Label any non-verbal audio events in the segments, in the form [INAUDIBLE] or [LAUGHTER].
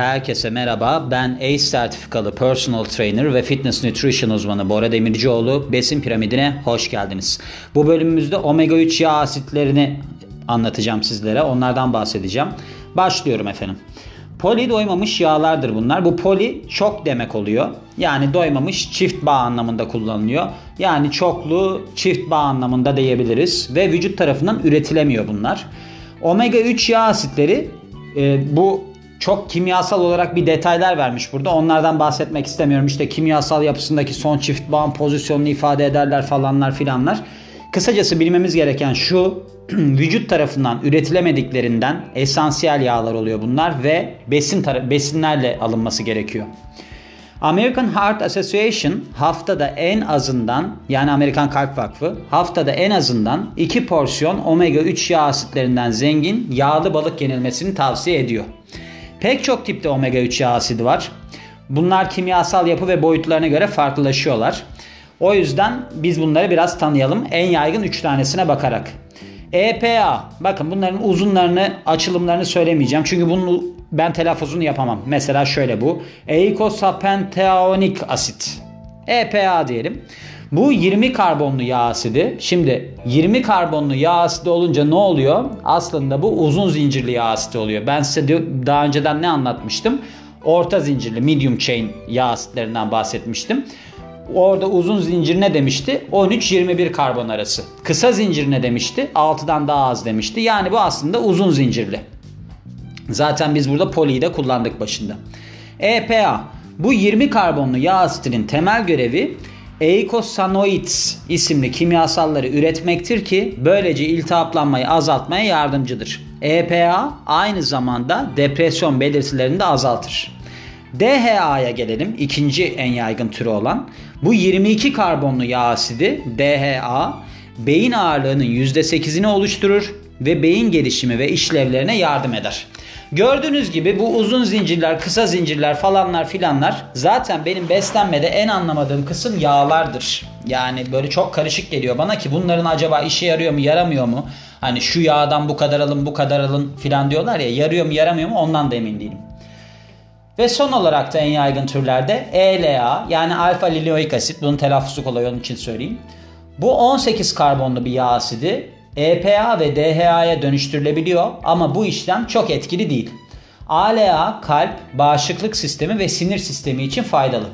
Herkese merhaba. Ben ACE sertifikalı personal trainer ve fitness nutrition uzmanı Bora Demircioğlu. Besin piramidine hoş geldiniz. Bu bölümümüzde omega 3 yağ asitlerini anlatacağım sizlere. Onlardan bahsedeceğim. Başlıyorum efendim. Poli doymamış yağlardır bunlar. Bu poli çok demek oluyor. Yani doymamış çift bağ anlamında kullanılıyor. Yani çoklu çift bağ anlamında diyebiliriz. Ve vücut tarafından üretilemiyor bunlar. Omega 3 yağ asitleri e, bu çok kimyasal olarak bir detaylar vermiş burada. Onlardan bahsetmek istemiyorum. İşte kimyasal yapısındaki son çift bağın pozisyonunu ifade ederler falanlar filanlar. Kısacası bilmemiz gereken şu [CLEARS THROAT] vücut tarafından üretilemediklerinden esansiyel yağlar oluyor bunlar ve besin besinlerle alınması gerekiyor. American Heart Association haftada en azından yani Amerikan Kalp Vakfı haftada en azından 2 porsiyon omega 3 yağ asitlerinden zengin yağlı balık yenilmesini tavsiye ediyor. Pek çok tipte omega 3 yağ asidi var. Bunlar kimyasal yapı ve boyutlarına göre farklılaşıyorlar. O yüzden biz bunları biraz tanıyalım. En yaygın 3 tanesine bakarak. EPA. Bakın bunların uzunlarını, açılımlarını söylemeyeceğim. Çünkü bunun ben telaffuzunu yapamam. Mesela şöyle bu. Eikosapenteonik asit. EPA diyelim. Bu 20 karbonlu yağ asidi. Şimdi 20 karbonlu yağ asidi olunca ne oluyor? Aslında bu uzun zincirli yağ asidi oluyor. Ben size daha önceden ne anlatmıştım? Orta zincirli medium chain yağ asitlerinden bahsetmiştim. Orada uzun zincir ne demişti? 13-21 karbon arası. Kısa zincir ne demişti? 6'dan daha az demişti. Yani bu aslında uzun zincirli. Zaten biz burada poliyi de kullandık başında. EPA. Bu 20 karbonlu yağ asitinin temel görevi eikosanoids isimli kimyasalları üretmektir ki böylece iltihaplanmayı azaltmaya yardımcıdır. EPA aynı zamanda depresyon belirtilerini de azaltır. DHA'ya gelelim. ikinci en yaygın türü olan. Bu 22 karbonlu yağ asidi DHA beyin ağırlığının %8'ini oluşturur ve beyin gelişimi ve işlevlerine yardım eder. Gördüğünüz gibi bu uzun zincirler, kısa zincirler falanlar filanlar zaten benim beslenmede en anlamadığım kısım yağlardır. Yani böyle çok karışık geliyor bana ki bunların acaba işe yarıyor mu yaramıyor mu? Hani şu yağdan bu kadar alın bu kadar alın filan diyorlar ya yarıyor mu yaramıyor mu ondan da emin değilim. Ve son olarak da en yaygın türlerde ELA yani alfa linoik asit bunun telaffuzu kolay onun için söyleyeyim. Bu 18 karbonlu bir yağ asidi EPA ve DHA'ya dönüştürülebiliyor ama bu işlem çok etkili değil. ALA kalp, bağışıklık sistemi ve sinir sistemi için faydalı.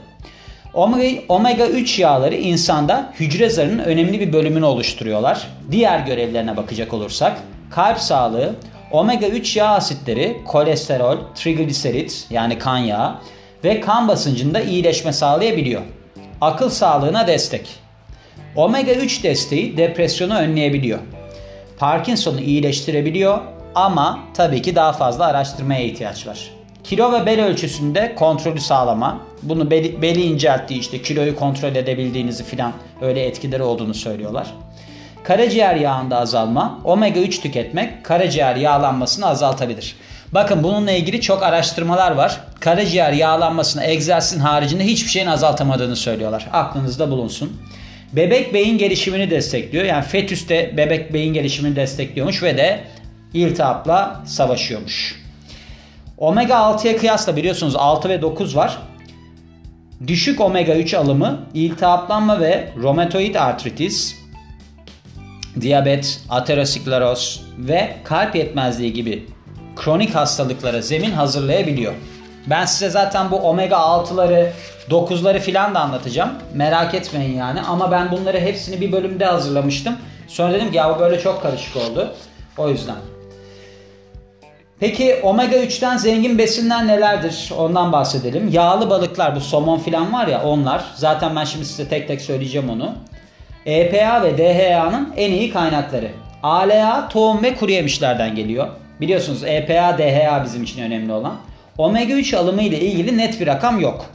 Omega 3 yağları insanda hücre zarının önemli bir bölümünü oluşturuyorlar. Diğer görevlerine bakacak olursak kalp sağlığı, omega 3 yağ asitleri kolesterol, trigliserit yani kan yağı ve kan basıncında iyileşme sağlayabiliyor. Akıl sağlığına destek. Omega 3 desteği depresyonu önleyebiliyor. Parkinson'u iyileştirebiliyor ama tabii ki daha fazla araştırmaya ihtiyaç var. Kilo ve bel ölçüsünde kontrolü sağlama. Bunu beli, beli incelttiği işte kiloyu kontrol edebildiğinizi filan öyle etkileri olduğunu söylüyorlar. Karaciğer yağında azalma, omega 3 tüketmek karaciğer yağlanmasını azaltabilir. Bakın bununla ilgili çok araştırmalar var. Karaciğer yağlanmasını egzersizin haricinde hiçbir şeyin azaltamadığını söylüyorlar. Aklınızda bulunsun. Bebek beyin gelişimini destekliyor. Yani fetüs de bebek beyin gelişimini destekliyormuş ve de iltihapla savaşıyormuş. Omega 6'ya kıyasla biliyorsunuz 6 ve 9 var. Düşük omega 3 alımı iltihaplanma ve romatoid artritis, diyabet, ateroskleroz ve kalp yetmezliği gibi kronik hastalıklara zemin hazırlayabiliyor. Ben size zaten bu omega 6'ları 9'ları filan da anlatacağım. Merak etmeyin yani. Ama ben bunları hepsini bir bölümde hazırlamıştım. Sonra dedim ki ya bu böyle çok karışık oldu. O yüzden. Peki omega 3'ten zengin besinler nelerdir? Ondan bahsedelim. Yağlı balıklar bu somon filan var ya onlar. Zaten ben şimdi size tek tek söyleyeceğim onu. EPA ve DHA'nın en iyi kaynakları. ALA tohum ve kuru yemişlerden geliyor. Biliyorsunuz EPA, DHA bizim için önemli olan. Omega 3 alımı ile ilgili net bir rakam yok.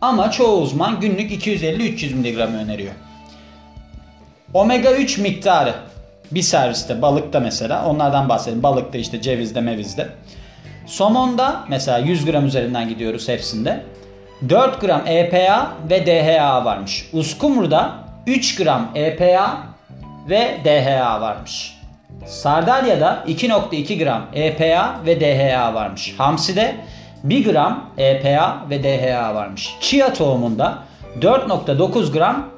Ama çoğu uzman günlük 250-300 mg öneriyor. Omega 3 miktarı bir serviste balıkta mesela onlardan bahsedelim. Balıkta işte cevizde mevizde. Somonda mesela 100 gram üzerinden gidiyoruz hepsinde. 4 gram EPA ve DHA varmış. Uskumru'da 3 gram EPA ve DHA varmış. Sardalya'da 2.2 gram EPA ve DHA varmış. Hamsi'de 1 gram EPA ve DHA varmış. Chia tohumunda 4.9 gram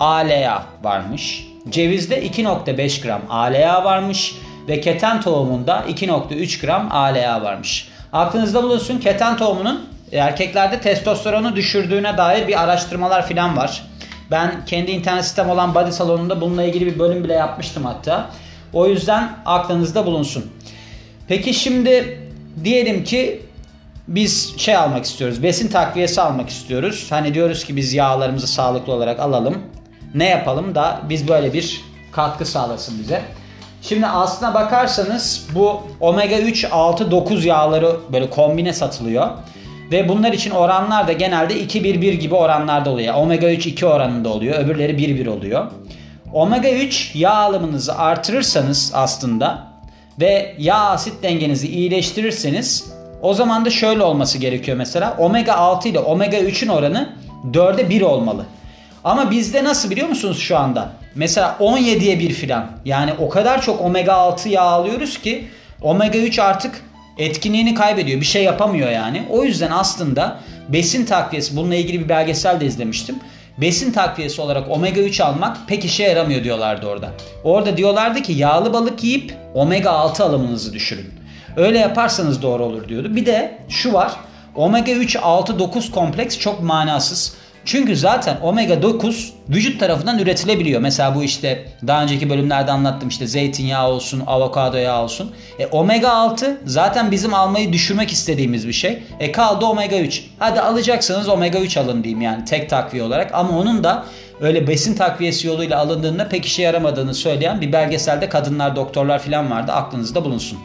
ALA varmış. Cevizde 2.5 gram ALA varmış ve keten tohumunda 2.3 gram ALA varmış. Aklınızda bulunsun keten tohumunun erkeklerde testosteronu düşürdüğüne dair bir araştırmalar filan var. Ben kendi internet sistem olan Body Salonu'nda bununla ilgili bir bölüm bile yapmıştım hatta. O yüzden aklınızda bulunsun. Peki şimdi diyelim ki biz şey almak istiyoruz. Besin takviyesi almak istiyoruz. Hani diyoruz ki biz yağlarımızı sağlıklı olarak alalım. Ne yapalım da biz böyle bir katkı sağlasın bize. Şimdi aslına bakarsanız bu omega 3, 6, 9 yağları böyle kombine satılıyor. Ve bunlar için oranlar da genelde 2-1-1 gibi oranlarda oluyor. Omega 3 2 oranında oluyor. Öbürleri 1-1 oluyor. Omega 3 yağ alımınızı artırırsanız aslında ve yağ asit dengenizi iyileştirirseniz o zaman da şöyle olması gerekiyor mesela. Omega 6 ile omega 3'ün oranı 4'e 1 olmalı. Ama bizde nasıl biliyor musunuz şu anda? Mesela 17'ye 1 filan. Yani o kadar çok omega 6 yağ alıyoruz ki omega 3 artık etkinliğini kaybediyor. Bir şey yapamıyor yani. O yüzden aslında besin takviyesi bununla ilgili bir belgesel de izlemiştim. Besin takviyesi olarak omega 3 almak pek işe yaramıyor diyorlardı orada. Orada diyorlardı ki yağlı balık yiyip omega 6 alımınızı düşürün. Öyle yaparsanız doğru olur diyordu. Bir de şu var. Omega 3 6 9 kompleks çok manasız. Çünkü zaten omega 9 vücut tarafından üretilebiliyor. Mesela bu işte daha önceki bölümlerde anlattım işte zeytinyağı olsun, avokado yağı olsun. E, omega 6 zaten bizim almayı düşürmek istediğimiz bir şey. E kaldı omega 3. Hadi alacaksanız omega 3 alın diyeyim yani tek takviye olarak. Ama onun da öyle besin takviyesi yoluyla alındığında pek işe yaramadığını söyleyen bir belgeselde kadınlar doktorlar falan vardı. Aklınızda bulunsun.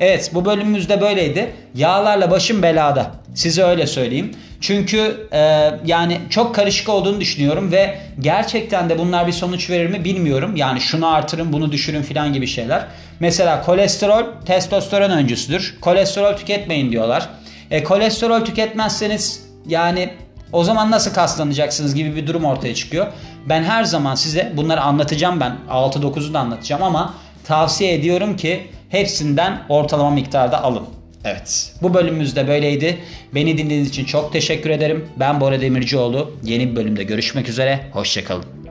Evet bu bölümümüzde böyleydi. Yağlarla başım belada. Size öyle söyleyeyim. Çünkü e, yani çok karışık olduğunu düşünüyorum ve gerçekten de bunlar bir sonuç verir mi bilmiyorum. Yani şunu artırın bunu düşürün filan gibi şeyler. Mesela kolesterol testosteron öncüsüdür. Kolesterol tüketmeyin diyorlar. E, kolesterol tüketmezseniz yani o zaman nasıl kaslanacaksınız gibi bir durum ortaya çıkıyor. Ben her zaman size bunları anlatacağım ben. 6-9'u da anlatacağım ama tavsiye ediyorum ki hepsinden ortalama miktarda alın. Evet. Bu bölümümüz de böyleydi. Beni dinlediğiniz için çok teşekkür ederim. Ben Bora Demircioğlu. Yeni bir bölümde görüşmek üzere. Hoşçakalın.